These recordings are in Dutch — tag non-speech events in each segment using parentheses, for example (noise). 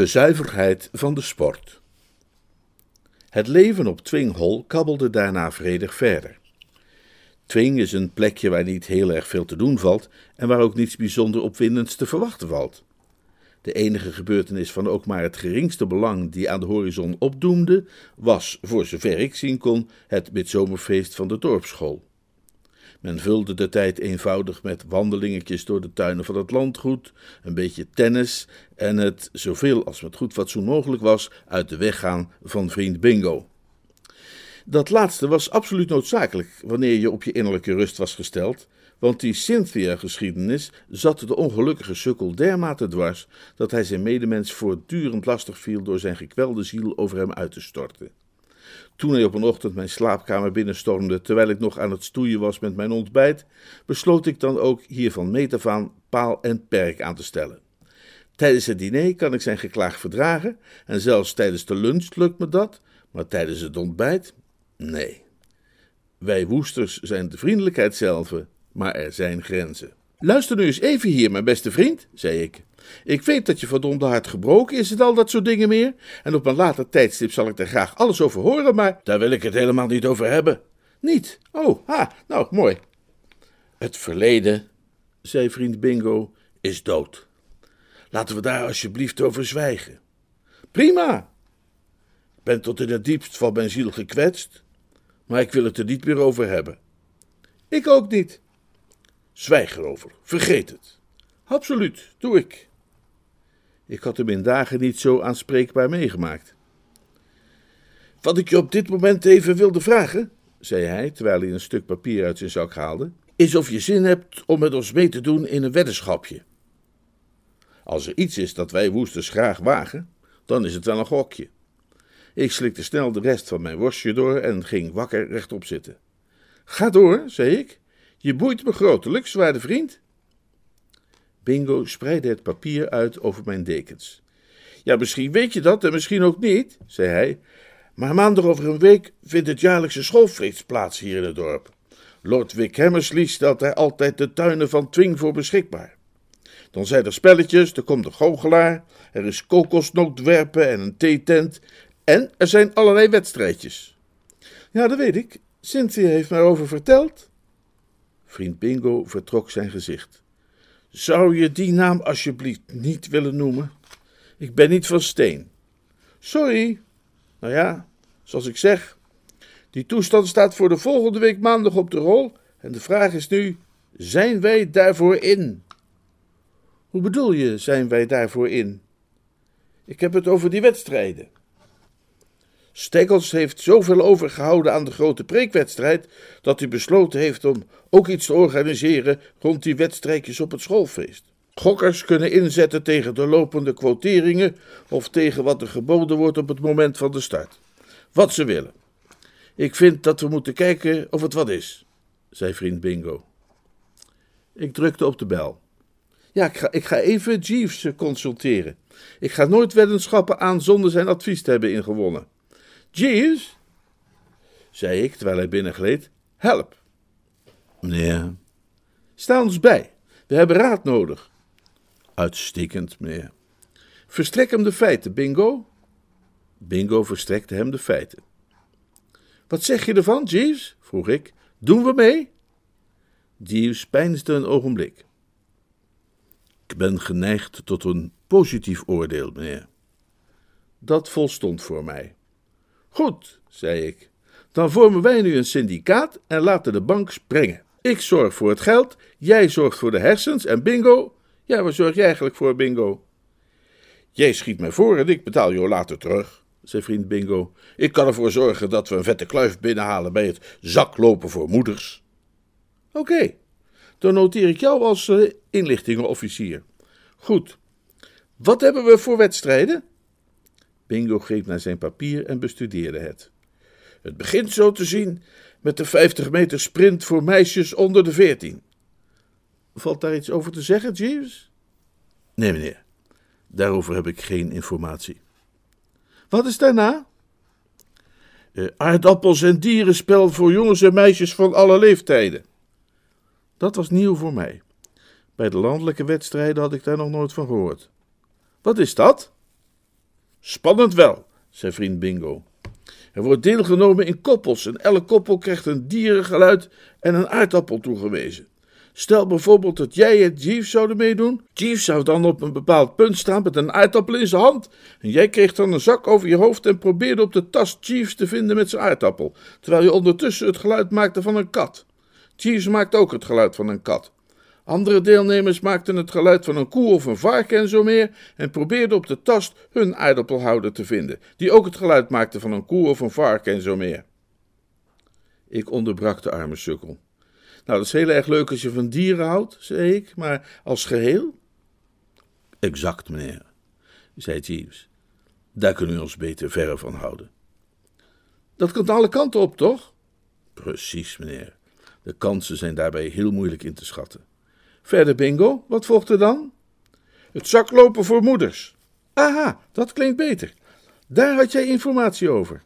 De zuiverheid van de sport. Het leven op Twing Hall kabbelde daarna vredig verder. Twing is een plekje waar niet heel erg veel te doen valt en waar ook niets bijzonder opwindends te verwachten valt. De enige gebeurtenis van ook maar het geringste belang die aan de horizon opdoemde, was, voor zover ik zien kon, het midzomerfeest van de dorpsschool. Men vulde de tijd eenvoudig met wandelingetjes door de tuinen van het landgoed, een beetje tennis en het, zoveel als met goed fatsoen mogelijk was, uit de weg gaan van vriend Bingo. Dat laatste was absoluut noodzakelijk wanneer je op je innerlijke rust was gesteld, want die Cynthia-geschiedenis zat de ongelukkige sukkel dermate dwars dat hij zijn medemens voortdurend lastig viel door zijn gekwelde ziel over hem uit te storten. Toen hij op een ochtend mijn slaapkamer binnenstormde, terwijl ik nog aan het stoeien was met mijn ontbijt, besloot ik dan ook hiervan meet af aan paal en perk aan te stellen. Tijdens het diner kan ik zijn geklaag verdragen, en zelfs tijdens de lunch lukt me dat, maar tijdens het ontbijt, nee. Wij woesters zijn de vriendelijkheid zelf, maar er zijn grenzen. Luister nu eens even hier, mijn beste vriend, zei ik. Ik weet dat je verdomde hart gebroken is en al dat soort dingen meer. En op een later tijdstip zal ik er graag alles over horen, maar daar wil ik het helemaal niet over hebben. Niet? Oh, ha, nou, mooi. Het verleden, zei vriend Bingo, is dood. Laten we daar alsjeblieft over zwijgen. Prima. Ik ben tot in het diepst van mijn ziel gekwetst, maar ik wil het er niet meer over hebben. Ik ook niet. Zwijg erover, vergeet het. Absoluut, doe ik. Ik had hem in dagen niet zo aanspreekbaar meegemaakt. Wat ik je op dit moment even wilde vragen, zei hij terwijl hij een stuk papier uit zijn zak haalde, is of je zin hebt om met ons mee te doen in een weddenschapje. Als er iets is dat wij woesters graag wagen, dan is het wel een gokje. Ik slikte snel de rest van mijn worstje door en ging wakker rechtop zitten. Ga door, zei ik. Je boeit me grotelijks, waarde vriend. Bingo spreidde het papier uit over mijn dekens. Ja, misschien weet je dat en misschien ook niet, zei hij. Maar maandag over een week vindt het jaarlijkse schoolfeest plaats hier in het dorp. Lord Wick Hammersley stelt daar altijd de tuinen van Twing voor beschikbaar. Dan zijn er spelletjes, er komt een goochelaar, er is kokosnootwerpen en een theetent en er zijn allerlei wedstrijdjes. Ja, dat weet ik. Cynthia heeft mij over verteld. Vriend Bingo vertrok zijn gezicht. Zou je die naam alsjeblieft niet willen noemen? Ik ben niet van steen. Sorry. Nou ja, zoals ik zeg, die toestand staat voor de volgende week maandag op de rol. En de vraag is nu: zijn wij daarvoor in? Hoe bedoel je, zijn wij daarvoor in? Ik heb het over die wedstrijden. Steggles heeft zoveel overgehouden aan de grote preekwedstrijd dat hij besloten heeft om ook iets te organiseren rond die wedstrijdjes op het schoolfeest. Gokkers kunnen inzetten tegen de lopende quoteringen of tegen wat er geboden wordt op het moment van de start. Wat ze willen. Ik vind dat we moeten kijken of het wat is, zei vriend Bingo. Ik drukte op de bel. Ja, ik ga, ik ga even Jeeves consulteren. Ik ga nooit weddenschappen aan zonder zijn advies te hebben ingewonnen. Jeeves, zei ik terwijl hij binnengleed, help. Meneer. Sta ons bij. We hebben raad nodig. Uitstekend, meneer. Verstrek hem de feiten, Bingo. Bingo verstrekte hem de feiten. Wat zeg je ervan, Jeeves? vroeg ik. Doen we mee? Jeeves peinsde een ogenblik. Ik ben geneigd tot een positief oordeel, meneer. Dat volstond voor mij. Goed, zei ik. Dan vormen wij nu een syndicaat en laten de bank springen. Ik zorg voor het geld, jij zorgt voor de hersens en bingo. Ja, waar zorg jij eigenlijk voor, bingo? Jij schiet mij voor en ik betaal jou later terug, zei vriend Bingo. Ik kan ervoor zorgen dat we een vette kluif binnenhalen bij het zaklopen voor moeders. Oké, dan noteer ik jou als uh, inlichtingenofficier. Goed. Wat hebben we voor wedstrijden? Bingo greep naar zijn papier en bestudeerde het. Het begint zo te zien met de 50 meter sprint voor meisjes onder de 14. Valt daar iets over te zeggen, Jeeves? Nee, meneer. Daarover heb ik geen informatie. Wat is daarna? Uh, aardappels en dierenspel voor jongens en meisjes van alle leeftijden. Dat was nieuw voor mij. Bij de landelijke wedstrijden had ik daar nog nooit van gehoord. Wat is dat? Spannend wel, zei vriend Bingo. Er wordt deelgenomen in koppels en elke koppel krijgt een dierengeluid en een aardappel toegewezen. Stel bijvoorbeeld dat jij en Jeeves zouden meedoen. Jeeves zou dan op een bepaald punt staan met een aardappel in zijn hand. En jij kreeg dan een zak over je hoofd en probeerde op de tas Jeeves te vinden met zijn aardappel. Terwijl je ondertussen het geluid maakte van een kat. Jeeves maakt ook het geluid van een kat. Andere deelnemers maakten het geluid van een koe of een varken en zo meer en probeerden op de tast hun aardappelhouder te vinden, die ook het geluid maakte van een koe of een varken en zo meer. Ik onderbrak de arme sukkel. Nou, dat is heel erg leuk als je van dieren houdt, zei ik, maar als geheel? Exact, meneer, zei Jeeves. Daar kunnen we ons beter verre van houden. Dat kan alle kanten op, toch? Precies, meneer. De kansen zijn daarbij heel moeilijk in te schatten. Verder bingo, wat volgt er dan? Het zaklopen voor moeders. Aha, dat klinkt beter. Daar had jij informatie over.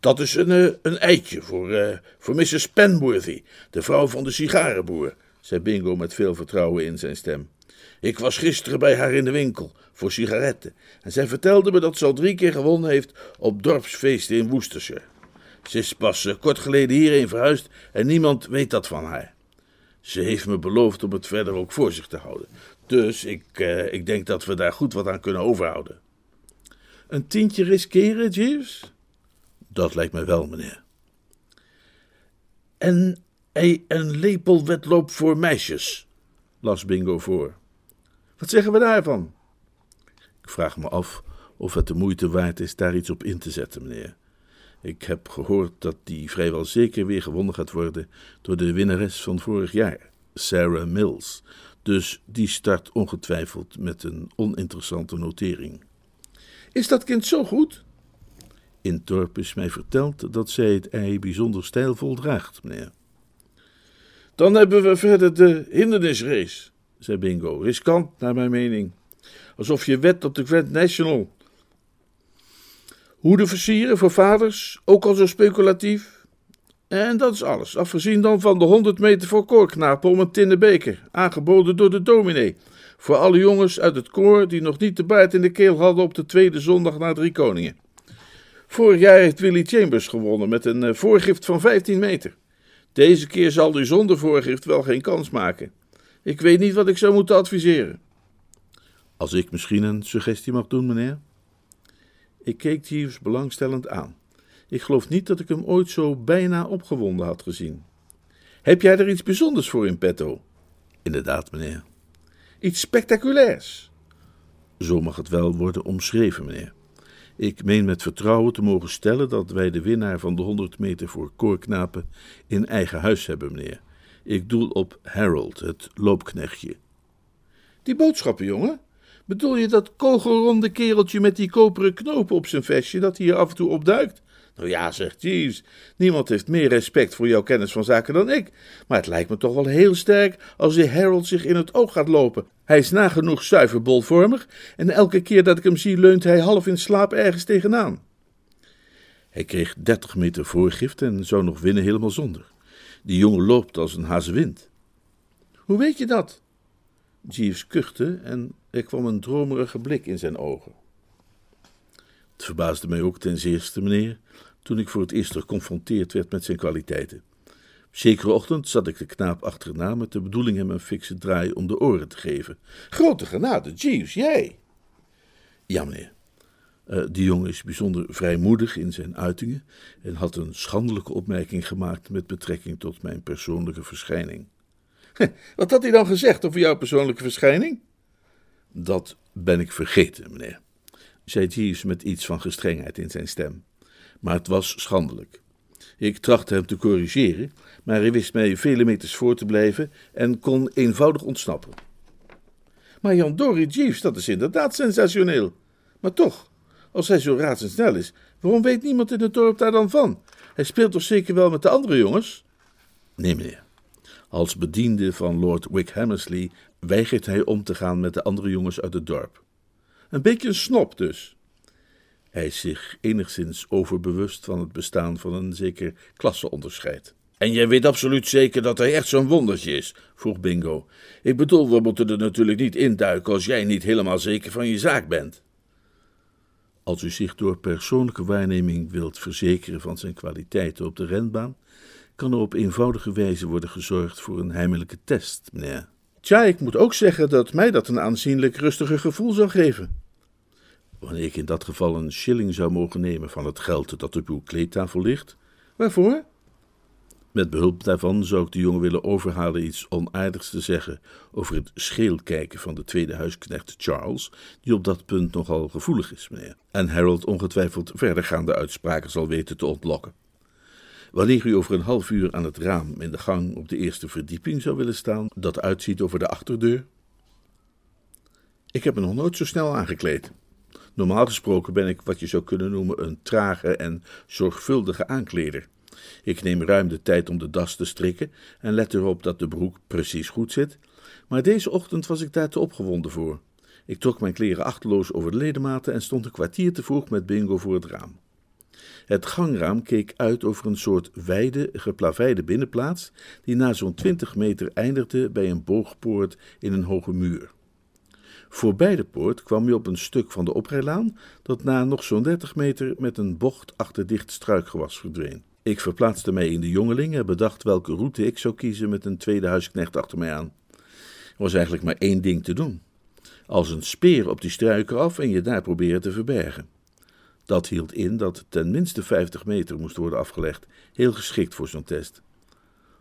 Dat is een, uh, een eitje voor, uh, voor Mrs. Penworthy, de vrouw van de sigarenboer, zei Bingo met veel vertrouwen in zijn stem. Ik was gisteren bij haar in de winkel voor sigaretten en zij vertelde me dat ze al drie keer gewonnen heeft op dorpsfeesten in Worcestershire. Ze is pas uh, kort geleden hierheen verhuisd en niemand weet dat van haar. Ze heeft me beloofd om het verder ook voor zich te houden. Dus ik, uh, ik denk dat we daar goed wat aan kunnen overhouden. Een tientje riskeren, Jeeves? Dat lijkt me wel, meneer. En een lepelwedloop voor meisjes, las Bingo voor. Wat zeggen we daarvan? Ik vraag me af of het de moeite waard is daar iets op in te zetten, meneer. Ik heb gehoord dat die vrijwel zeker weer gewonnen gaat worden door de winnares van vorig jaar, Sarah Mills. Dus die start ongetwijfeld met een oninteressante notering. Is dat kind zo goed? In Torp is mij verteld dat zij het ei bijzonder stijlvol draagt, meneer. Dan hebben we verder de hindernisrace, zei Bingo. Riskant, naar mijn mening. Alsof je wet op de Grand National. Hoeden versieren voor vaders, ook al zo speculatief. En dat is alles, afgezien dan van de 100 meter voor koorknapen om een tinnen beker, aangeboden door de dominee. Voor alle jongens uit het koor die nog niet de baard in de keel hadden op de tweede zondag na Drie Koningen. Vorig jaar heeft Willy Chambers gewonnen met een eh, voorgift van 15 meter. Deze keer zal u zonder voorgift wel geen kans maken. Ik weet niet wat ik zou moeten adviseren. Als ik misschien een suggestie mag doen, meneer? Ik keek Jeeves belangstellend aan. Ik geloof niet dat ik hem ooit zo bijna opgewonden had gezien. Heb jij er iets bijzonders voor in petto? Inderdaad, meneer. Iets spectaculairs? Zo mag het wel worden omschreven, meneer. Ik meen met vertrouwen te mogen stellen dat wij de winnaar van de 100 meter voor koorknapen in eigen huis hebben, meneer. Ik doel op Harold, het loopknechtje. Die boodschappenjongen? Bedoel je dat kogelronde kereltje met die koperen knopen op zijn vestje dat hier af en toe opduikt? Nou ja, zegt Jeeves, niemand heeft meer respect voor jouw kennis van zaken dan ik. Maar het lijkt me toch wel heel sterk als die Harold zich in het oog gaat lopen. Hij is nagenoeg zuiverbolvormig en elke keer dat ik hem zie leunt hij half in slaap ergens tegenaan. Hij kreeg dertig meter voorgift en zou nog winnen helemaal zonder. Die jongen loopt als een hazewind. Hoe weet je dat? Jeeves kuchte en er kwam een dromerige blik in zijn ogen. Het verbaasde mij ook ten zeerste, meneer, toen ik voor het eerst geconfronteerd werd met zijn kwaliteiten. Zekere ochtend zat ik de knaap achterna met de bedoeling hem een fikse draai om de oren te geven. Grote genade, Jeeves, jij! Ja, meneer. Uh, die jongen is bijzonder vrijmoedig in zijn uitingen en had een schandelijke opmerking gemaakt met betrekking tot mijn persoonlijke verschijning. (laughs) Wat had hij dan gezegd over jouw persoonlijke verschijning? Dat ben ik vergeten, meneer, zei Jeeves met iets van gestrengheid in zijn stem. Maar het was schandelijk. Ik trachtte hem te corrigeren, maar hij wist mij vele meters voor te blijven en kon eenvoudig ontsnappen. Maar Jan Dory Jeeves, dat is inderdaad sensationeel. Maar toch, Als hij zo razendsnel is, waarom weet niemand in het dorp daar dan van? Hij speelt toch zeker wel met de andere jongens? Nee, meneer. Als bediende van Lord Wick Hammersley weigert hij om te gaan met de andere jongens uit het dorp. Een beetje een snop dus. Hij is zich enigszins overbewust van het bestaan van een zeker klasseonderscheid. En jij weet absoluut zeker dat hij echt zo'n wondertje is? vroeg Bingo. Ik bedoel, we moeten er natuurlijk niet induiken als jij niet helemaal zeker van je zaak bent. Als u zich door persoonlijke waarneming wilt verzekeren van zijn kwaliteiten op de renbaan, kan er op eenvoudige wijze worden gezorgd voor een heimelijke test, meneer. Tja, ik moet ook zeggen dat mij dat een aanzienlijk rustiger gevoel zou geven. Wanneer ik in dat geval een shilling zou mogen nemen van het geld dat op uw kleedtafel ligt. Waarvoor? Met behulp daarvan zou ik de jongen willen overhalen iets onaardigs te zeggen over het scheelkijken van de tweede huisknecht Charles, die op dat punt nogal gevoelig is, meneer. En Harold ongetwijfeld verdergaande uitspraken zal weten te ontlokken. Wanneer u over een half uur aan het raam in de gang op de eerste verdieping zou willen staan, dat uitziet over de achterdeur? Ik heb me nog nooit zo snel aangekleed. Normaal gesproken ben ik wat je zou kunnen noemen een trage en zorgvuldige aankleder. Ik neem ruim de tijd om de das te strikken en let erop dat de broek precies goed zit, maar deze ochtend was ik daar te opgewonden voor. Ik trok mijn kleren achteloos over de ledematen en stond een kwartier te vroeg met Bingo voor het raam. Het gangraam keek uit over een soort wijde, geplaveide binnenplaats, die na zo'n twintig meter eindigde bij een boogpoort in een hoge muur. Voorbij de poort kwam je op een stuk van de oprijlaan, dat na nog zo'n dertig meter met een bocht achter dicht struikgewas verdween. Ik verplaatste mij in de jongeling en bedacht welke route ik zou kiezen met een tweede huisknecht achter mij aan. Er was eigenlijk maar één ding te doen: als een speer op die struiken af en je daar proberen te verbergen. Dat hield in dat ten minste 50 meter moest worden afgelegd, heel geschikt voor zo'n test.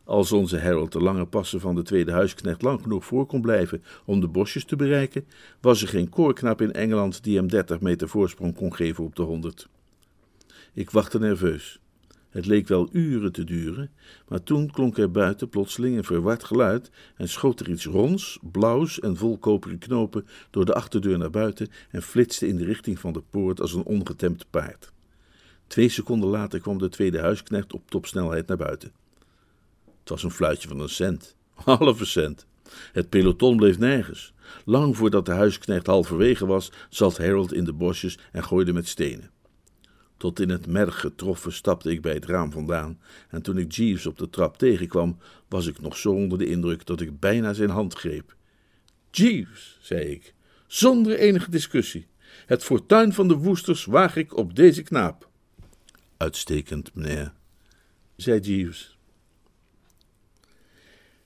Als onze Harold de lange passen van de tweede huisknecht lang genoeg voor kon blijven om de bosjes te bereiken, was er geen koorknap in Engeland die hem 30 meter voorsprong kon geven op de 100. Ik wachtte nerveus. Het leek wel uren te duren, maar toen klonk er buiten plotseling een verward geluid en schoot er iets ronds, blauws en vol koperen knopen door de achterdeur naar buiten en flitste in de richting van de poort als een ongetemd paard. Twee seconden later kwam de tweede huisknecht op topsnelheid naar buiten. Het was een fluitje van een cent, (laughs) halve cent. Het peloton bleef nergens. Lang voordat de huisknecht halverwege was, zat Harold in de bosjes en gooide met stenen. Tot in het merg getroffen stapte ik bij het raam vandaan, en toen ik Jeeves op de trap tegenkwam, was ik nog zo onder de indruk dat ik bijna zijn hand greep. Jeeves, zei ik, zonder enige discussie, het fortuin van de woesters waag ik op deze knaap. Uitstekend, meneer, zei Jeeves.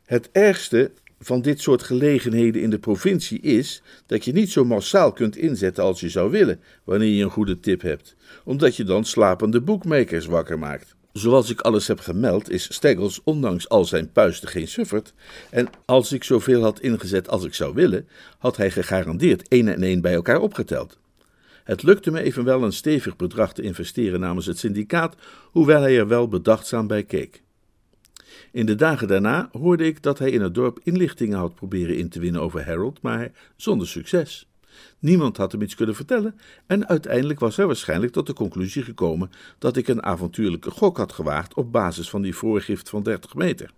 Het ergste van dit soort gelegenheden in de provincie is dat je niet zo massaal kunt inzetten als je zou willen wanneer je een goede tip hebt, omdat je dan slapende boekmakers wakker maakt. Zoals ik alles heb gemeld, is Steggles ondanks al zijn puisten geen sufferd. En als ik zoveel had ingezet als ik zou willen, had hij gegarandeerd één en één bij elkaar opgeteld. Het lukte me evenwel een stevig bedrag te investeren namens het syndicaat, hoewel hij er wel bedachtzaam bij keek. In de dagen daarna hoorde ik dat hij in het dorp inlichtingen had proberen in te winnen over Harold, maar zonder succes. Niemand had hem iets kunnen vertellen en uiteindelijk was hij waarschijnlijk tot de conclusie gekomen dat ik een avontuurlijke gok had gewaagd op basis van die voorgift van 30 meter.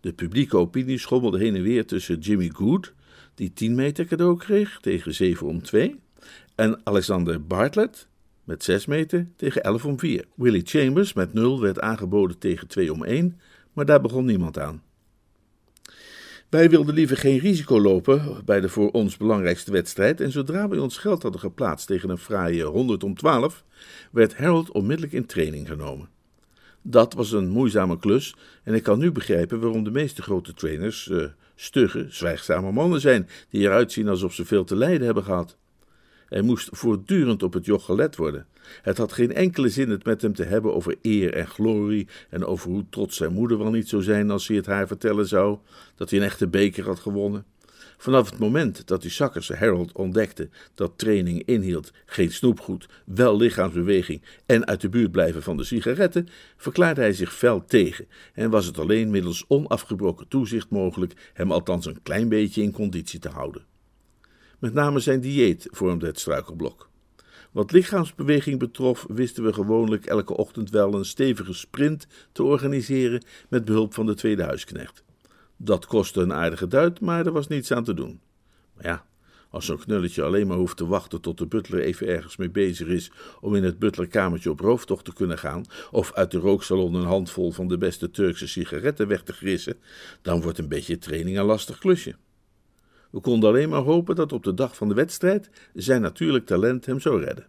De publieke opinie schommelde heen en weer tussen Jimmy Good, die 10 meter cadeau kreeg tegen 7 om 2, en Alexander Bartlett met 6 meter tegen 11 om 4. Willie Chambers met 0 werd aangeboden tegen 2 om 1 maar daar begon niemand aan. Wij wilden liever geen risico lopen bij de voor ons belangrijkste wedstrijd en zodra we ons geld hadden geplaatst tegen een fraaie 100 om 12, werd Harold onmiddellijk in training genomen. Dat was een moeizame klus en ik kan nu begrijpen waarom de meeste grote trainers uh, stugge, zwijgzame mannen zijn die eruit zien alsof ze veel te lijden hebben gehad. Er moest voortdurend op het joch gelet worden. Het had geen enkele zin het met hem te hebben over eer en glorie en over hoe trots zijn moeder wel niet zou zijn als hij het haar vertellen zou dat hij een echte beker had gewonnen. Vanaf het moment dat die Sakkers Harold ontdekte dat training inhield geen snoepgoed, wel lichaamsbeweging en uit de buurt blijven van de sigaretten, verklaarde hij zich fel tegen en was het alleen middels onafgebroken toezicht mogelijk hem althans een klein beetje in conditie te houden. Met name zijn dieet vormde het struikelblok. Wat lichaamsbeweging betrof, wisten we gewoonlijk elke ochtend wel een stevige sprint te organiseren met behulp van de tweede huisknecht. Dat kostte een aardige duit, maar er was niets aan te doen. Maar ja, als zo'n knulletje alleen maar hoeft te wachten tot de butler even ergens mee bezig is om in het butlerkamertje op rooftocht te kunnen gaan, of uit de rooksalon een handvol van de beste Turkse sigaretten weg te grissen, dan wordt een beetje training een lastig klusje. We konden alleen maar hopen dat op de dag van de wedstrijd zijn natuurlijk talent hem zou redden.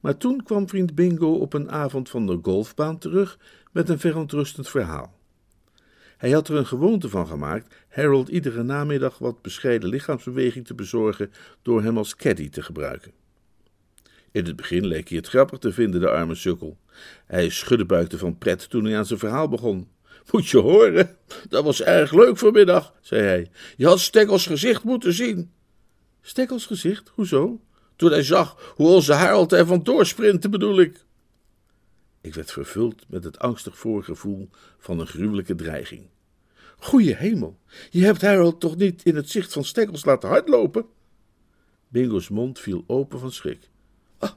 Maar toen kwam vriend Bingo op een avond van de golfbaan terug met een verontrustend verhaal. Hij had er een gewoonte van gemaakt Harold iedere namiddag wat bescheiden lichaamsbeweging te bezorgen door hem als caddy te gebruiken. In het begin leek hij het grappig te vinden, de arme sukkel. Hij schudde buikte van pret toen hij aan zijn verhaal begon. Moet je horen, dat was erg leuk vanmiddag, zei hij. Je had Stekkels gezicht moeten zien. Stekkels gezicht? Hoezo? Toen hij zag hoe onze Harold er van doorsprintte, bedoel ik. Ik werd vervuld met het angstig voorgevoel van een gruwelijke dreiging. Goeie hemel, je hebt Harold toch niet in het zicht van Stekkels laten hardlopen? Bingo's mond viel open van schrik. Ah,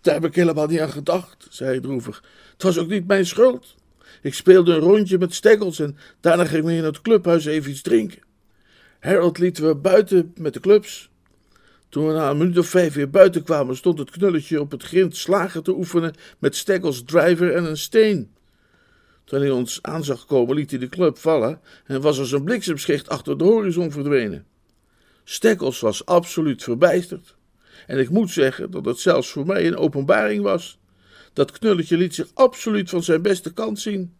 daar heb ik helemaal niet aan gedacht, zei hij droevig. Het was ook niet mijn schuld. Ik speelde een rondje met Stekkels en daarna gingen we in het clubhuis even iets drinken. Harold lieten we buiten met de clubs. Toen we na een minuut of vijf weer buiten kwamen, stond het knulletje op het grind slagen te oefenen met Stekkels driver en een steen. Toen hij ons aan zag komen, liet hij de club vallen en was als een bliksemschicht achter de horizon verdwenen. Stekkels was absoluut verbijsterd. En ik moet zeggen dat het zelfs voor mij een openbaring was. Dat knulletje liet zich absoluut van zijn beste kant zien.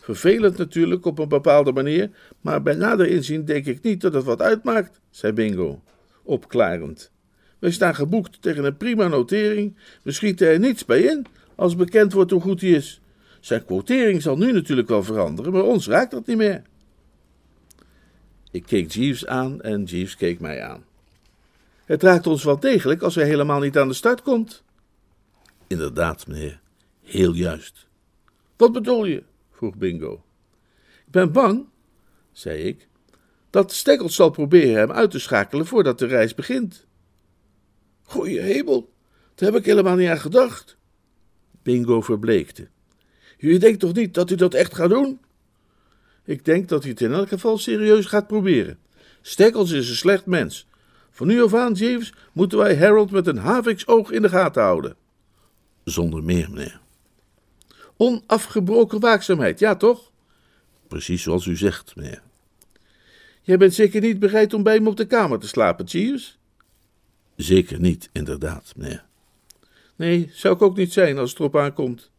Vervelend natuurlijk op een bepaalde manier, maar bij nader inzien denk ik niet dat het wat uitmaakt, zei Bingo, opklarend. Wij staan geboekt tegen een prima notering. We schieten er niets bij in als bekend wordt hoe goed hij is. Zijn quotering zal nu natuurlijk wel veranderen, maar ons raakt dat niet meer. Ik keek Jeeves aan en Jeeves keek mij aan. Het raakt ons wel degelijk als hij helemaal niet aan de start komt. Inderdaad, meneer. Heel juist. Wat bedoel je? vroeg Bingo. Ik ben bang, zei ik, dat Stekkels zal proberen hem uit te schakelen voordat de reis begint. Goeie hemel, daar heb ik helemaal niet aan gedacht. Bingo verbleekte. U denkt toch niet dat u dat echt gaat doen? Ik denk dat hij het in elk geval serieus gaat proberen. Stekkels is een slecht mens. Van nu af aan, Jeeves, moeten wij Harold met een haviksoog in de gaten houden. Zonder meer, meneer. Onafgebroken waakzaamheid, ja toch? Precies zoals u zegt, meneer. Jij bent zeker niet bereid om bij hem op de kamer te slapen, Jeeves? Zeker niet, inderdaad, meneer. Nee, zou ik ook niet zijn als het erop aankomt.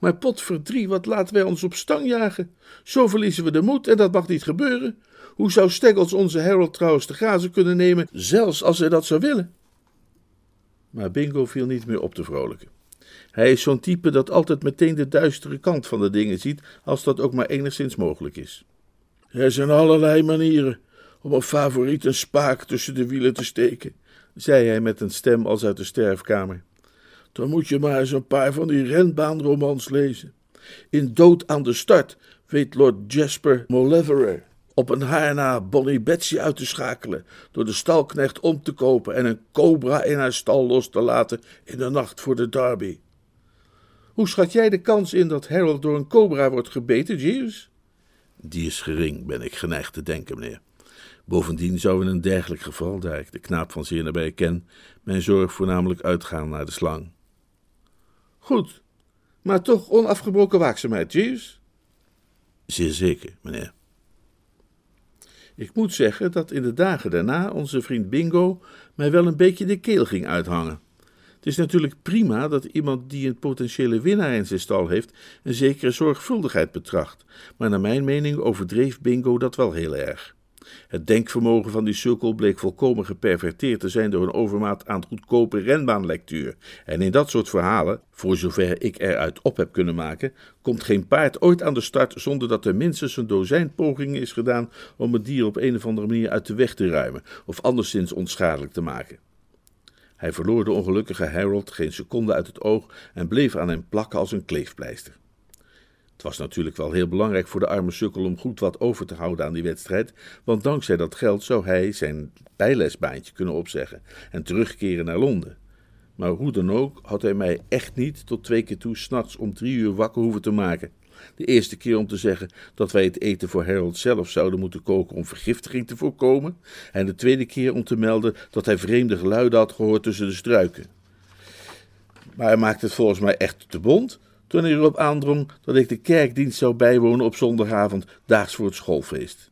Maar potverdrie, wat laten wij ons op stang jagen? Zo verliezen we de moed en dat mag niet gebeuren. Hoe zou Steggles onze Harold trouwens te grazen kunnen nemen, zelfs als hij dat zou willen? Maar Bingo viel niet meer op te vrolijken. Hij is zo'n type dat altijd meteen de duistere kant van de dingen ziet, als dat ook maar enigszins mogelijk is. Er zijn allerlei manieren om een favoriet een spaak tussen de wielen te steken, zei hij met een stem als uit de sterfkamer. Dan moet je maar eens een paar van die renbaanromans lezen. In Dood aan de Start weet Lord Jasper Mauleverer op een haar na Bonnie Betsy uit te schakelen, door de stalknecht om te kopen en een cobra in haar stal los te laten in de nacht voor de derby. Hoe schat jij de kans in dat Harold door een cobra wordt gebeten, Jeeves? Die is gering, ben ik geneigd te denken, meneer. Bovendien zou in een dergelijk geval, daar ik de knaap van zeer nabij ken, mijn zorg voornamelijk uitgaan naar de slang. Goed, maar toch onafgebroken waakzaamheid, Jeeves? Zeer zeker, meneer. Ik moet zeggen dat in de dagen daarna onze vriend Bingo mij wel een beetje de keel ging uithangen. Het is natuurlijk prima dat iemand die een potentiële winnaar in zijn stal heeft een zekere zorgvuldigheid betracht, maar naar mijn mening overdreef Bingo dat wel heel erg. Het denkvermogen van die sukkel bleek volkomen geperverteerd te zijn door een overmaat aan goedkope renbaanlectuur. En in dat soort verhalen, voor zover ik eruit op heb kunnen maken, komt geen paard ooit aan de start zonder dat er minstens een dozijn pogingen is gedaan om het dier op een of andere manier uit de weg te ruimen of anderszins onschadelijk te maken. Hij verloor de ongelukkige Harold geen seconde uit het oog en bleef aan hem plakken als een kleefpleister. Was natuurlijk wel heel belangrijk voor de arme sukkel om goed wat over te houden aan die wedstrijd, want dankzij dat geld zou hij zijn bijlesbaantje kunnen opzeggen en terugkeren naar Londen. Maar hoe dan ook had hij mij echt niet tot twee keer toe s'nachts om drie uur wakker hoeven te maken. De eerste keer om te zeggen dat wij het eten voor Harold zelf zouden moeten koken om vergiftiging te voorkomen. En de tweede keer om te melden dat hij vreemde geluiden had gehoord tussen de struiken. Maar hij maakte het volgens mij echt te bond toen hij erop aandrong dat ik de kerkdienst zou bijwonen op zondagavond, daags voor het schoolfeest.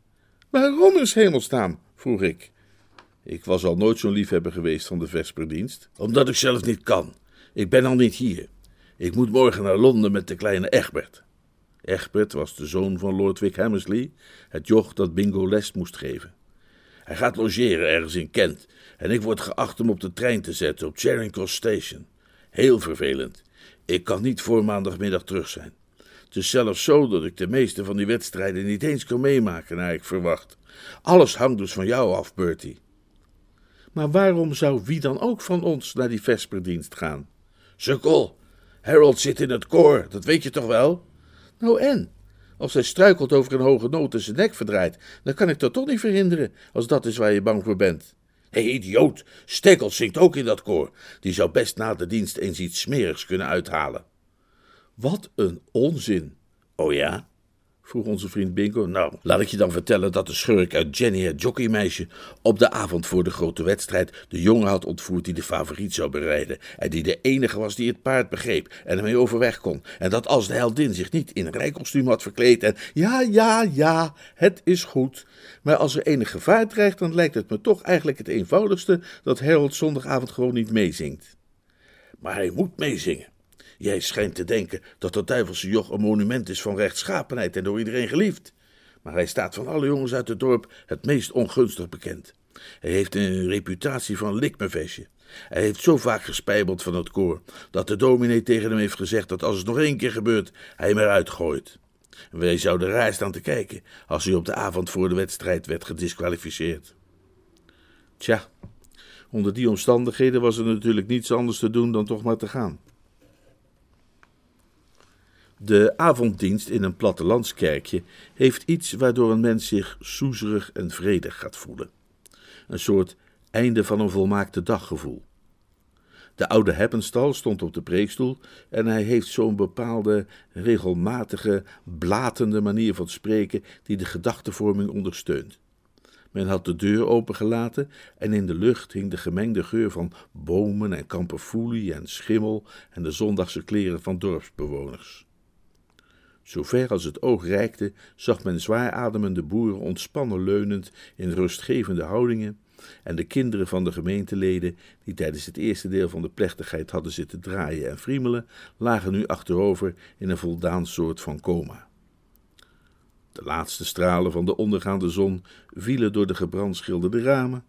Waarom is hemelsnaam? vroeg ik. Ik was al nooit zo'n liefhebber geweest van de vesperdienst. Omdat ik zelf niet kan. Ik ben al niet hier. Ik moet morgen naar Londen met de kleine Egbert. Egbert was de zoon van Lord Wick Hammersley, het joch dat Bingo les moest geven. Hij gaat logeren ergens in Kent en ik word geacht hem op de trein te zetten op Charing Cross Station. Heel vervelend. Ik kan niet voor maandagmiddag terug zijn. Het is zelfs zo dat ik de meeste van die wedstrijden niet eens kan meemaken naar ik verwacht. Alles hangt dus van jou af, Bertie. Maar waarom zou wie dan ook van ons naar die vesperdienst gaan? Sukkel, Harold zit in het koor, dat weet je toch wel? Nou en? Als hij struikelt over een hoge noot en zijn nek verdraait, dan kan ik dat toch niet verhinderen, als dat is waar je bang voor bent. Hé, hey, idioot, Stekkels zingt ook in dat koor. Die zou best na de dienst eens iets smerigs kunnen uithalen. Wat een onzin. Oh ja? Vroeg onze vriend Bingo. Nou, laat ik je dan vertellen dat de schurk uit Jenny het jockeymeisje op de avond voor de grote wedstrijd de jongen had ontvoerd die de favoriet zou bereiden en die de enige was die het paard begreep en ermee overweg kon. En dat als de heldin zich niet in een rijkostuum had verkleed en ja, ja, ja, het is goed. Maar als er enig gevaar dreigt, dan lijkt het me toch eigenlijk het eenvoudigste dat Harold zondagavond gewoon niet meezingt. Maar hij moet meezingen. Jij schijnt te denken dat dat duivelse joch een monument is van rechtschapenheid en door iedereen geliefd. Maar hij staat van alle jongens uit het dorp het meest ongunstig bekend. Hij heeft een reputatie van likmevestje. Hij heeft zo vaak gespijbeld van het koor, dat de dominee tegen hem heeft gezegd dat als het nog één keer gebeurt, hij hem eruit gooit. Wij zouden raar staan te kijken als hij op de avond voor de wedstrijd werd gedisqualificeerd. Tja, onder die omstandigheden was er natuurlijk niets anders te doen dan toch maar te gaan. De avonddienst in een plattelandskerkje heeft iets waardoor een mens zich soezerig en vredig gaat voelen. Een soort einde van een volmaakte daggevoel. De oude Heppenstal stond op de preekstoel en hij heeft zo'n bepaalde, regelmatige, blatende manier van spreken die de gedachtenvorming ondersteunt. Men had de deur opengelaten en in de lucht hing de gemengde geur van bomen en kamperfoelie en schimmel en de zondagse kleren van dorpsbewoners. Zover als het oog reikte, zag men zwaar ademende boeren ontspannen leunend in rustgevende houdingen, en de kinderen van de gemeenteleden, die tijdens het eerste deel van de plechtigheid hadden zitten draaien en friemelen, lagen nu achterover in een voldaan soort van coma. De laatste stralen van de ondergaande zon vielen door de gebrandschilderde ramen,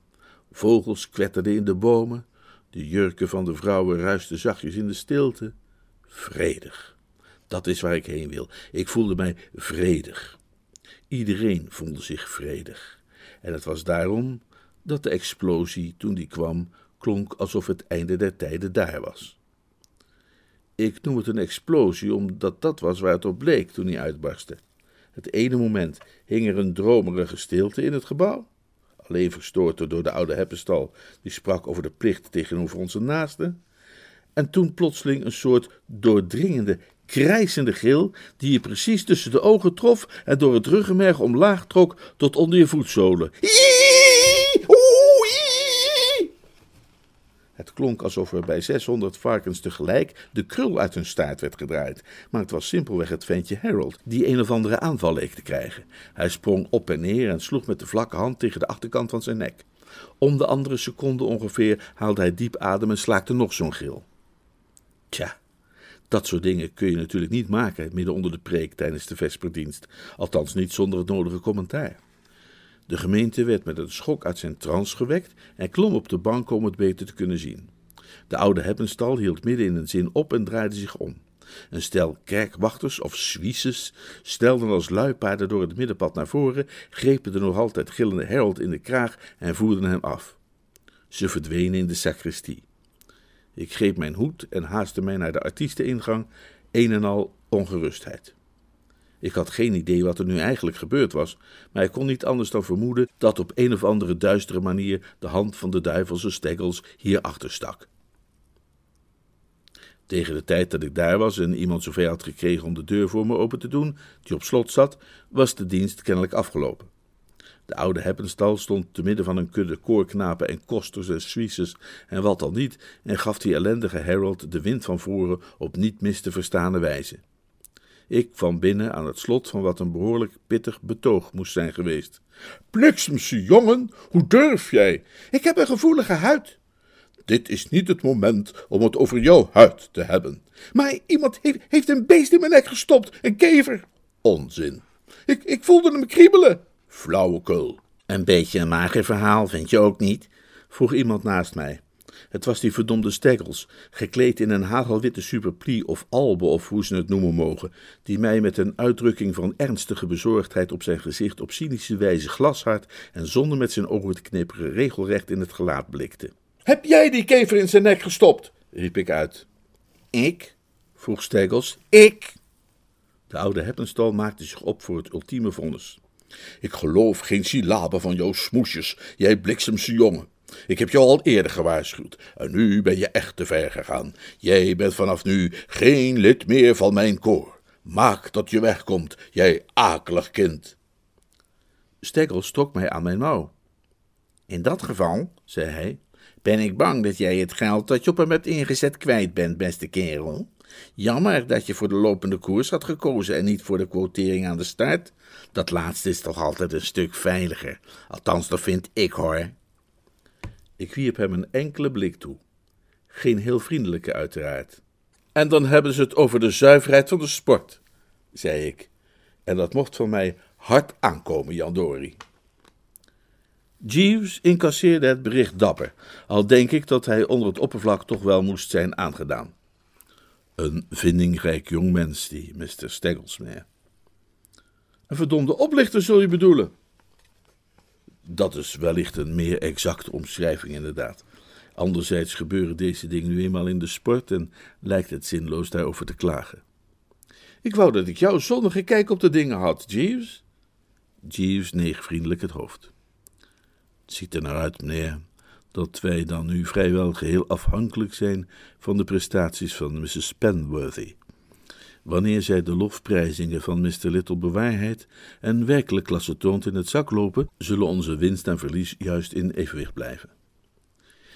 vogels kwetterden in de bomen, de jurken van de vrouwen ruisten zachtjes in de stilte. Vredig. Dat is waar ik heen wil. Ik voelde mij vredig. Iedereen voelde zich vredig. En het was daarom dat de explosie, toen die kwam, klonk alsof het einde der tijden daar was. Ik noem het een explosie omdat dat was waar het op bleek toen hij uitbarstte. Het ene moment hing er een dromerige stilte in het gebouw, alleen verstoord door de oude heppenstal, die sprak over de plicht tegenover onze naasten. En toen plotseling een soort doordringende, krijsende gil, die je precies tussen de ogen trof en door het ruggenmerg omlaag trok tot onder je voetzolen. Het klonk alsof er bij 600 varkens tegelijk de krul uit hun staart werd gedraaid, maar het was simpelweg het ventje Harold, die een of andere aanval leek te krijgen. Hij sprong op en neer en sloeg met de vlakke hand tegen de achterkant van zijn nek. Om de andere seconde ongeveer haalde hij diep adem en slaakte nog zo'n gil. Tja, dat soort dingen kun je natuurlijk niet maken midden onder de preek tijdens de vesperdienst, althans niet zonder het nodige commentaar. De gemeente werd met een schok uit zijn trance gewekt en klom op de bank om het beter te kunnen zien. De oude heppenstal hield midden in een zin op en draaide zich om. Een stel kerkwachters of suisses stelden als luipaarden door het middenpad naar voren, grepen de nog altijd gillende Harold in de kraag en voerden hem af. Ze verdwenen in de sacristie. Ik greep mijn hoed en haastte mij naar de artiesteningang, een en al ongerustheid. Ik had geen idee wat er nu eigenlijk gebeurd was, maar ik kon niet anders dan vermoeden dat op een of andere duistere manier de hand van de duivelse Steggles hierachter stak. Tegen de tijd dat ik daar was en iemand zover had gekregen om de deur voor me open te doen, die op slot zat, was de dienst kennelijk afgelopen. De oude heppenstal stond te midden van een kudde koorknapen en kosters en Suisses en wat al niet, en gaf die ellendige Harold de wind van voren op niet mis te verstane wijze. Ik van binnen aan het slot van wat een behoorlijk pittig betoog moest zijn geweest. Bliksemse jongen, hoe durf jij? Ik heb een gevoelige huid. Dit is niet het moment om het over jouw huid te hebben. Maar iemand heeft, heeft een beest in mijn nek gestopt, een kever. Onzin. Ik, ik voelde hem kriebelen. Flauwekul. Een beetje een mager verhaal, vind je ook niet? vroeg iemand naast mij. Het was die verdomde Steggles, gekleed in een hagelwitte superplie of albe of hoe ze het noemen mogen, die mij met een uitdrukking van ernstige bezorgdheid op zijn gezicht op cynische wijze glashard en zonder met zijn ogen te knipperen regelrecht in het gelaat blikte. Heb jij die kever in zijn nek gestopt? riep ik uit. Ik? vroeg Steggles. Ik? De oude Heppenstal maakte zich op voor het ultieme vonnis. Ik geloof geen syllabe van jouw smoesjes, jij bliksemse jongen. Ik heb jou al eerder gewaarschuwd en nu ben je echt te ver gegaan. Jij bent vanaf nu geen lid meer van mijn koor. Maak dat je wegkomt, jij akelig kind. Steggles trok mij aan mijn mouw. In dat geval, zei hij, ben ik bang dat jij het geld dat je op hem hebt ingezet kwijt bent, beste kerel. Jammer dat je voor de lopende koers had gekozen en niet voor de quotering aan de start. Dat laatste is toch altijd een stuk veiliger. Althans, dat vind ik hoor. Ik wierp hem een enkele blik toe. Geen heel vriendelijke, uiteraard. En dan hebben ze het over de zuiverheid van de sport, zei ik. En dat mocht van mij hard aankomen, Jan Dori. Jeeves incasseerde het bericht dapper, al denk ik dat hij onder het oppervlak toch wel moest zijn aangedaan. Een vindingrijk jongmens, die Mr. Steggles, meneer. Een verdomde oplichter, zul je bedoelen? Dat is wellicht een meer exacte omschrijving, inderdaad. Anderzijds gebeuren deze dingen nu eenmaal in de sport en lijkt het zinloos daarover te klagen. Ik wou dat ik jouw zonnige kijk op de dingen had, Jeeves. Jeeves neeg vriendelijk het hoofd. Het ziet er naar uit, meneer, dat wij dan nu vrijwel geheel afhankelijk zijn van de prestaties van Mrs. Penworthy. Wanneer zij de lofprijzingen van Mr. Little bewaarheid en werkelijk klasse toont in het zak lopen, zullen onze winst en verlies juist in evenwicht blijven.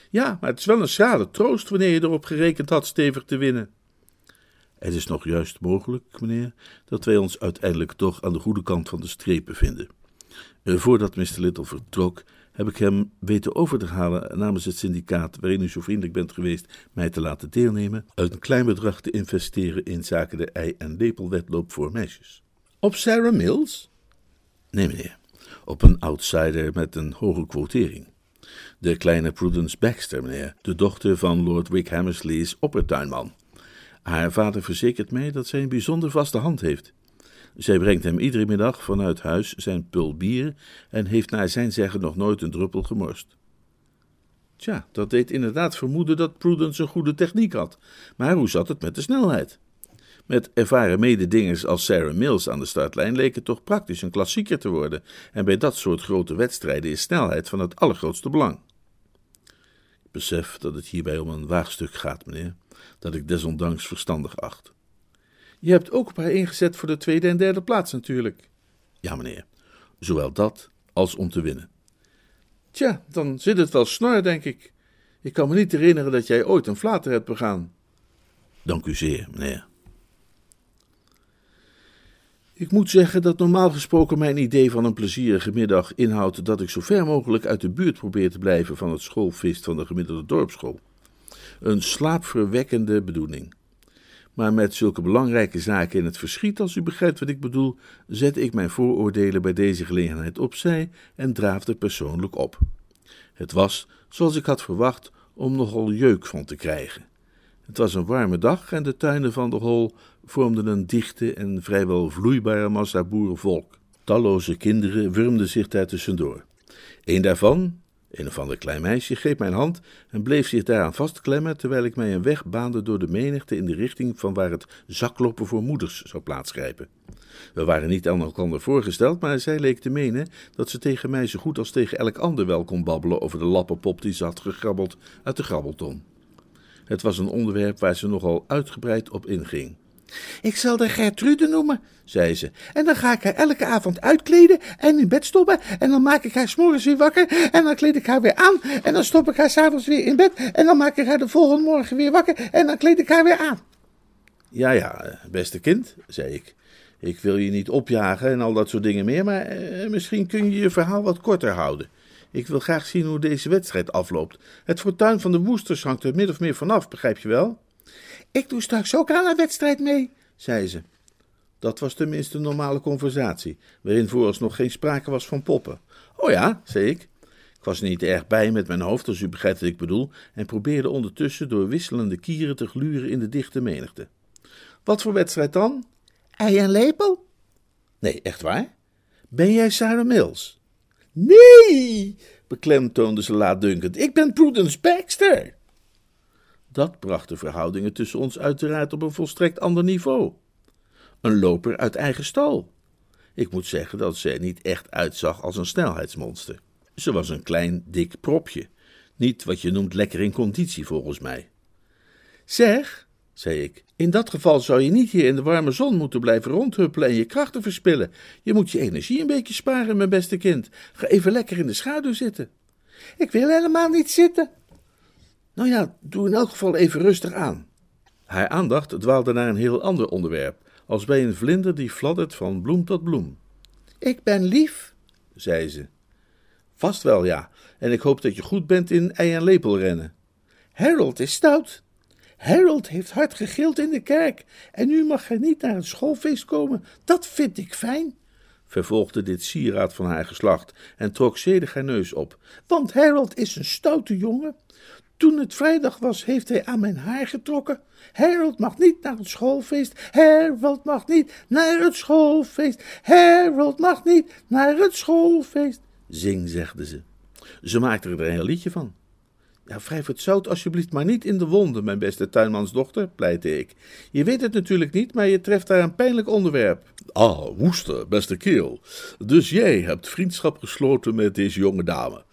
Ja, maar het is wel een schrale troost wanneer je erop gerekend had stevig te winnen. Het is nog juist mogelijk, meneer, dat wij ons uiteindelijk toch aan de goede kant van de streep bevinden. Eh, voordat Mr. Little vertrok, heb ik hem weten over te halen namens het syndicaat waarin u zo vriendelijk bent geweest mij te laten deelnemen, een klein bedrag te investeren in zaken de ei- en lepelwedloop voor meisjes. Op Sarah Mills? Nee, meneer. Op een outsider met een hoge quotering. De kleine Prudence Baxter, meneer, de dochter van Lord Wick Hammersley's oppertuinman. Haar vader verzekert mij dat zij een bijzonder vaste hand heeft. Zij brengt hem iedere middag vanuit huis zijn pul bier en heeft naar zijn zeggen nog nooit een druppel gemorst. Tja, dat deed inderdaad vermoeden dat Prudence een goede techniek had. Maar hoe zat het met de snelheid? Met ervaren mededingers als Sarah Mills aan de startlijn leek het toch praktisch een klassieker te worden, en bij dat soort grote wedstrijden is snelheid van het allergrootste belang. Ik besef dat het hierbij om een waagstuk gaat, meneer, dat ik desondanks verstandig acht. Je hebt ook op haar ingezet voor de tweede en derde plaats natuurlijk. Ja, meneer. Zowel dat als om te winnen. Tja, dan zit het wel snor, denk ik. Ik kan me niet herinneren dat jij ooit een flater hebt begaan. Dank u zeer, meneer. Ik moet zeggen dat normaal gesproken mijn idee van een plezierige middag inhoudt dat ik zo ver mogelijk uit de buurt probeer te blijven van het schoolfeest van de gemiddelde dorpsschool. Een slaapverwekkende bedoeling. Maar met zulke belangrijke zaken in het verschiet, als u begrijpt wat ik bedoel, zet ik mijn vooroordelen bij deze gelegenheid opzij en draafde persoonlijk op. Het was, zoals ik had verwacht, om nogal jeuk van te krijgen. Het was een warme dag en de tuinen van de hol vormden een dichte en vrijwel vloeibare massa boerenvolk. Talloze kinderen wurmden zich daar tussendoor. Een daarvan, een of ander klein meisje greep mijn hand en bleef zich daaraan vastklemmen terwijl ik mij een weg baande door de menigte in de richting van waar het zakloppen voor moeders zou plaatsgrijpen. We waren niet aan elkaar voorgesteld, maar zij leek te menen dat ze tegen mij zo goed als tegen elk ander wel kon babbelen over de lappenpop die ze had gegrabbeld uit de grabbelton. Het was een onderwerp waar ze nogal uitgebreid op inging. Ik zal de Gertrude noemen, zei ze. En dan ga ik haar elke avond uitkleden en in bed stoppen. En dan maak ik haar s'morgens weer wakker. En dan kleed ik haar weer aan. En dan stop ik haar s'avonds weer in bed. En dan maak ik haar de volgende morgen weer wakker. En dan kleed ik haar weer aan. Ja, ja, beste kind, zei ik. Ik wil je niet opjagen en al dat soort dingen meer, maar eh, misschien kun je je verhaal wat korter houden. Ik wil graag zien hoe deze wedstrijd afloopt. Het fortuin van de Woesters hangt er min of meer vanaf, begrijp je wel? Ik doe straks ook aan een wedstrijd mee, zei ze. Dat was tenminste een normale conversatie, waarin vooralsnog geen sprake was van poppen. Oh ja, zei ik. Ik was niet erg bij met mijn hoofd, als u begrijpt wat ik bedoel, en probeerde ondertussen door wisselende kieren te gluren in de dichte menigte. Wat voor wedstrijd dan? Ei en lepel? Nee, echt waar? Ben jij Sarah Mills? Nee, beklemtoonde ze laatdunkend. Ik ben Prudence Baxter. Dat bracht de verhoudingen tussen ons uiteraard op een volstrekt ander niveau. Een loper uit eigen stal. Ik moet zeggen dat zij niet echt uitzag als een snelheidsmonster. Ze was een klein, dik propje. Niet wat je noemt lekker in conditie, volgens mij. Zeg, zei ik, in dat geval zou je niet hier in de warme zon moeten blijven rondhuppelen en je krachten verspillen. Je moet je energie een beetje sparen, mijn beste kind. Ga even lekker in de schaduw zitten. Ik wil helemaal niet zitten. Nou ja, doe in elk geval even rustig aan. Haar aandacht dwaalde naar een heel ander onderwerp, als bij een vlinder die fladdert van bloem tot bloem. Ik ben lief, zei ze. Vast wel, ja, en ik hoop dat je goed bent in ei- en lepelrennen. Harold is stout. Harold heeft hard gegild in de kerk en nu mag hij niet naar het schoolfeest komen. Dat vind ik fijn, vervolgde dit sieraad van haar geslacht en trok zedig haar neus op. Want Harold is een stoute jongen. Toen het vrijdag was, heeft hij aan mijn haar getrokken. Harold mag niet naar het schoolfeest. Harold mag niet naar het schoolfeest. Harold mag niet naar het schoolfeest. Zing, zegde ze. Ze maakte er een heel liedje van. Ja, wrijf het zout alsjeblieft maar niet in de wonden, mijn beste tuinmansdochter, pleitte ik. Je weet het natuurlijk niet, maar je treft daar een pijnlijk onderwerp. Ah, woester, beste kerel. Dus jij hebt vriendschap gesloten met deze jonge dame.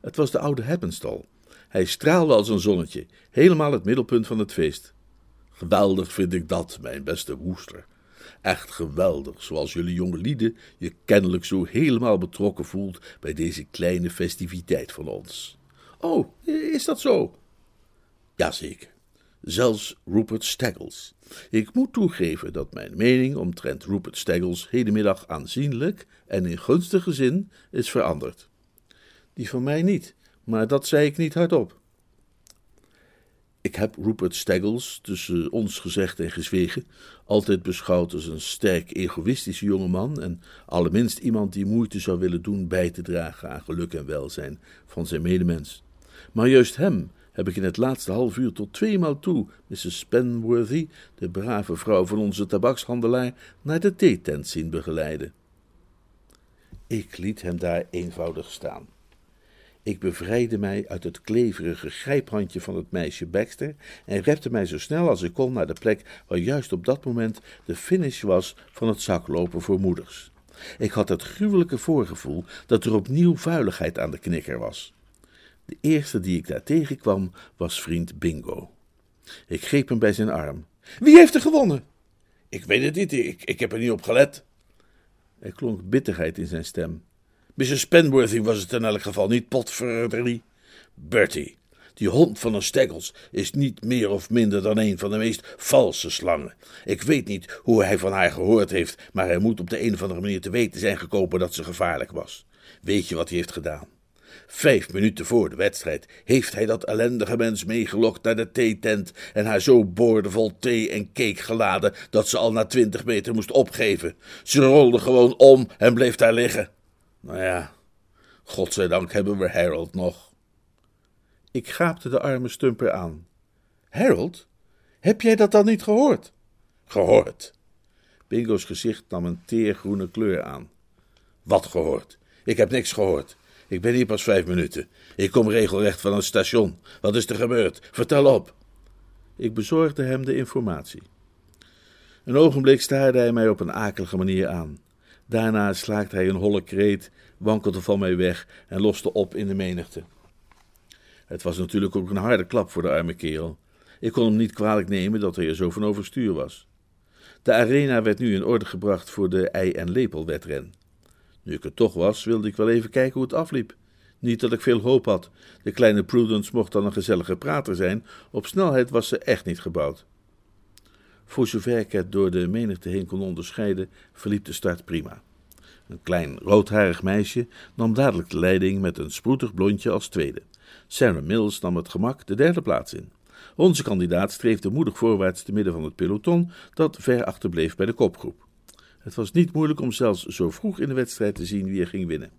Het was de oude Heppenstal. Hij straalde als een zonnetje, helemaal het middelpunt van het feest. Geweldig vind ik dat, mijn beste woester. Echt geweldig, zoals jullie jonge lieden je kennelijk zo helemaal betrokken voelt bij deze kleine festiviteit van ons. Oh, is dat zo? Jazeker. Zelfs Rupert Staggles. Ik moet toegeven dat mijn mening omtrent Rupert Staggles hedenmiddag aanzienlijk en in gunstige zin is veranderd. Die van mij niet, maar dat zei ik niet hardop. Ik heb Rupert Staggles, tussen ons gezegd en gezwegen, altijd beschouwd als een sterk egoïstische jongeman en allerminst iemand die moeite zou willen doen bij te dragen aan geluk en welzijn van zijn medemens. Maar juist hem heb ik in het laatste half uur tot tweemaal toe Mrs. Penworthy, de brave vrouw van onze tabakshandelaar, naar de theetent zien begeleiden. Ik liet hem daar eenvoudig staan. Ik bevrijdde mij uit het kleverige grijphandje van het meisje Baxter en repte mij zo snel als ik kon naar de plek waar juist op dat moment de finish was van het zaklopen voor moeders. Ik had het gruwelijke voorgevoel dat er opnieuw vuiligheid aan de knikker was. De eerste die ik daar tegenkwam was vriend Bingo. Ik greep hem bij zijn arm. Wie heeft er gewonnen? Ik weet het niet, ik, ik heb er niet op gelet. Er klonk bitterheid in zijn stem. Mrs. Penworthy was het in elk geval niet, potverdorie. Bertie, die hond van een Staggles is niet meer of minder dan een van de meest valse slangen. Ik weet niet hoe hij van haar gehoord heeft, maar hij moet op de een of andere manier te weten zijn gekomen dat ze gevaarlijk was. Weet je wat hij heeft gedaan? Vijf minuten voor de wedstrijd heeft hij dat ellendige mens meegelokt naar de theetent en haar zo boordevol thee en cake geladen dat ze al na twintig meter moest opgeven. Ze rolde gewoon om en bleef daar liggen. Nou ja, godzijdank hebben we Harold nog. Ik gaapte de arme stumper aan. Harold, heb jij dat dan niet gehoord? Gehoord. Bingo's gezicht nam een teergroene kleur aan. Wat gehoord? Ik heb niks gehoord. Ik ben hier pas vijf minuten. Ik kom regelrecht van een station. Wat is er gebeurd? Vertel op. Ik bezorgde hem de informatie. Een ogenblik staarde hij mij op een akelige manier aan. Daarna slaakte hij een holle kreet, wankelde van mij weg en loste op in de menigte. Het was natuurlijk ook een harde klap voor de arme kerel. Ik kon hem niet kwalijk nemen dat hij er zo van overstuur was. De arena werd nu in orde gebracht voor de ei- en lepelwedren. Nu ik er toch was, wilde ik wel even kijken hoe het afliep. Niet dat ik veel hoop had. De kleine Prudence mocht dan een gezellige prater zijn. Op snelheid was ze echt niet gebouwd. Voor zover ik het door de menigte heen kon onderscheiden, verliep de start prima. Een klein roodharig meisje nam dadelijk de leiding met een sproetig blondje als tweede. Sarah Mills nam het gemak de derde plaats in. Onze kandidaat streefde moedig voorwaarts te midden van het peloton dat ver achterbleef bij de kopgroep. Het was niet moeilijk om zelfs zo vroeg in de wedstrijd te zien wie er ging winnen.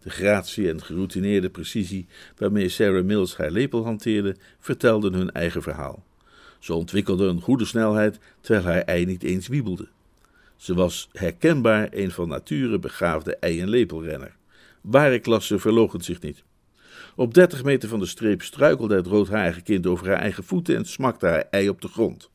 De gratie en geroutineerde precisie waarmee Sarah Mills haar lepel hanteerde, vertelden hun eigen verhaal. Ze ontwikkelde een goede snelheid, terwijl haar ei niet eens wiebelde. Ze was herkenbaar een van nature begaafde ei- en lepelrenner. Ware klasse verloochent zich niet. Op dertig meter van de streep struikelde het roodharige kind over haar eigen voeten en smakte haar ei op de grond.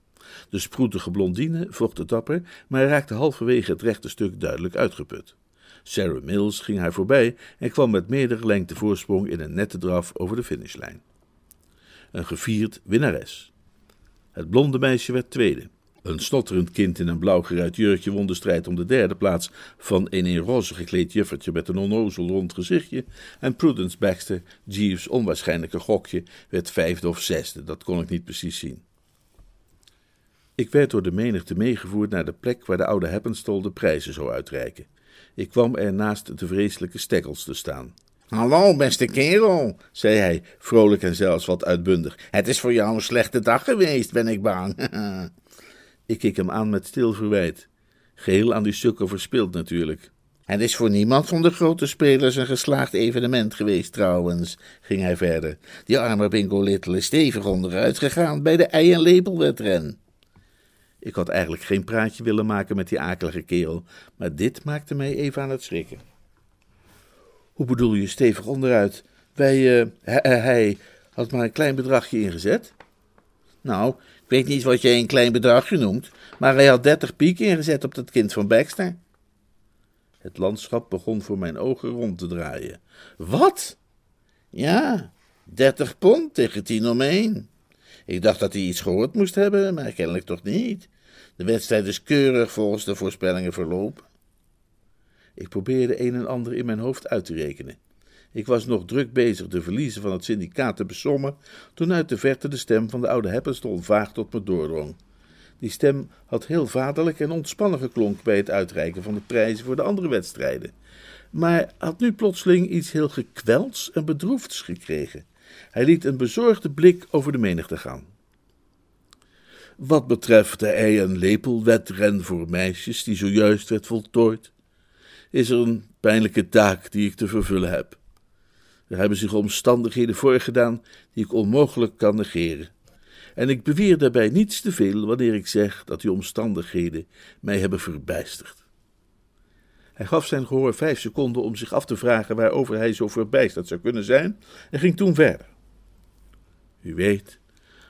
De sproetige blondine vochtte dapper, maar raakte halverwege het rechte stuk duidelijk uitgeput. Sarah Mills ging haar voorbij en kwam met meerdere lengte voorsprong in een nette draf over de finishlijn. Een gevierd winnares. Het blonde meisje werd tweede. Een snotterend kind in een blauw geruit jurkje won de strijd om de derde plaats van een in roze gekleed juffertje met een onnozel rond gezichtje. En Prudence Baxter, Jeeves' onwaarschijnlijke gokje, werd vijfde of zesde, dat kon ik niet precies zien. Ik werd door de menigte meegevoerd naar de plek waar de oude Heppenstol de prijzen zou uitreiken. Ik kwam er naast de vreselijke stekkels te staan. Hallo, beste kerel, zei hij, vrolijk en zelfs wat uitbundig. Het is voor jou een slechte dag geweest, ben ik bang. (laughs) ik keek hem aan met stil verwijt. Geheel aan die sukker verspild natuurlijk. Het is voor niemand van de grote spelers een geslaagd evenement geweest, trouwens, ging hij verder. Die arme Bingo Little is stevig onderuit gegaan bij de ei- en lepelwedren. Ik had eigenlijk geen praatje willen maken met die akelige kerel, maar dit maakte mij even aan het schrikken. Hoe bedoel je stevig onderuit? Wij, uh, hij, hij had maar een klein bedragje ingezet. Nou, ik weet niet wat jij een klein bedragje noemt, maar hij had dertig piek ingezet op dat kind van Baxter. Het landschap begon voor mijn ogen rond te draaien. Wat? Ja, dertig pond tegen tien om één. Ik dacht dat hij iets gehoord moest hebben, maar kennelijk toch niet. De wedstrijd is keurig volgens de voorspellingen verlopen. Ik probeerde een en ander in mijn hoofd uit te rekenen. Ik was nog druk bezig de verliezen van het syndicaat te besommen, toen uit de verte de stem van de oude Heppenstol vaag tot me doordrong. Die stem had heel vaderlijk en ontspannen geklonk bij het uitreiken van de prijzen voor de andere wedstrijden, maar had nu plotseling iets heel gekwelds en bedroefds gekregen. Hij liet een bezorgde blik over de menigte gaan. Wat betreft de ei- en lepelwedren voor meisjes die zojuist werd voltooid, is er een pijnlijke taak die ik te vervullen heb. Er hebben zich omstandigheden voorgedaan die ik onmogelijk kan negeren. En ik beweer daarbij niets te veel wanneer ik zeg dat die omstandigheden mij hebben verbijsterd. Hij gaf zijn gehoor vijf seconden om zich af te vragen waarover hij zo verbijsterd zou kunnen zijn, en ging toen verder. U weet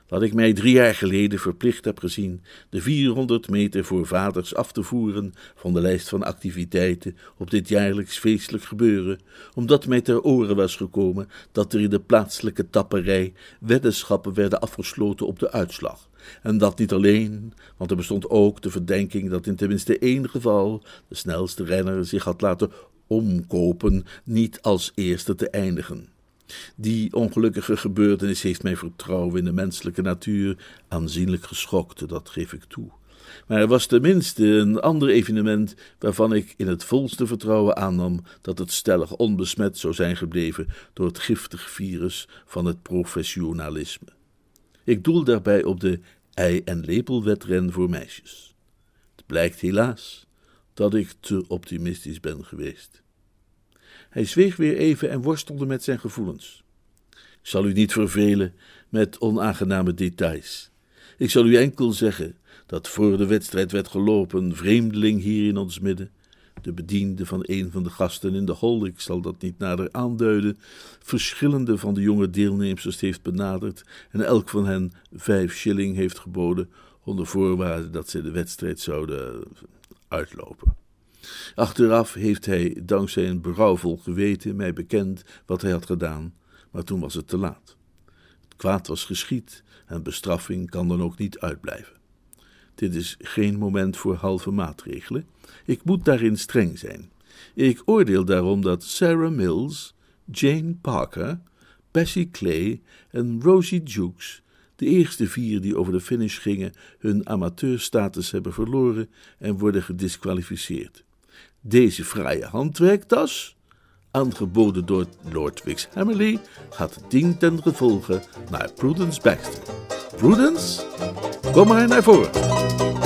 dat ik mij drie jaar geleden verplicht heb gezien de 400 meter voor vaders af te voeren van de lijst van activiteiten op dit jaarlijks feestelijk gebeuren, omdat mij ter oren was gekomen dat er in de plaatselijke tapperij weddenschappen werden afgesloten op de uitslag. En dat niet alleen, want er bestond ook de verdenking dat in tenminste één geval de snelste renner zich had laten omkopen, niet als eerste te eindigen. Die ongelukkige gebeurtenis heeft mijn vertrouwen in de menselijke natuur aanzienlijk geschokt, dat geef ik toe. Maar er was tenminste een ander evenement waarvan ik in het volste vertrouwen aannam dat het stellig onbesmet zou zijn gebleven door het giftig virus van het professionalisme. Ik doel daarbij op de ei- en lepelwedren voor meisjes. Het blijkt helaas dat ik te optimistisch ben geweest. Hij zweeg weer even en worstelde met zijn gevoelens. Ik zal u niet vervelen met onaangename details. Ik zal u enkel zeggen dat voor de wedstrijd werd gelopen een vreemdeling hier in ons midden, de bediende van een van de gasten in de hol, ik zal dat niet nader aanduiden, verschillende van de jonge deelnemers heeft benaderd en elk van hen vijf shilling heeft geboden, onder voorwaarde dat zij de wedstrijd zouden uitlopen. Achteraf heeft hij, dankzij een berouwvol geweten, mij bekend wat hij had gedaan, maar toen was het te laat. Het kwaad was geschied en bestraffing kan dan ook niet uitblijven. Dit is geen moment voor halve maatregelen. Ik moet daarin streng zijn. Ik oordeel daarom dat Sarah Mills, Jane Parker, Bessie Clay en Rosie Jukes, de eerste vier die over de finish gingen, hun amateurstatus hebben verloren en worden gedisqualificeerd. Deze fraaie handwerktas, aangeboden door Lord Wix gaat dien ten gevolge naar Prudence Baxter. Prudence, kom maar naar voren.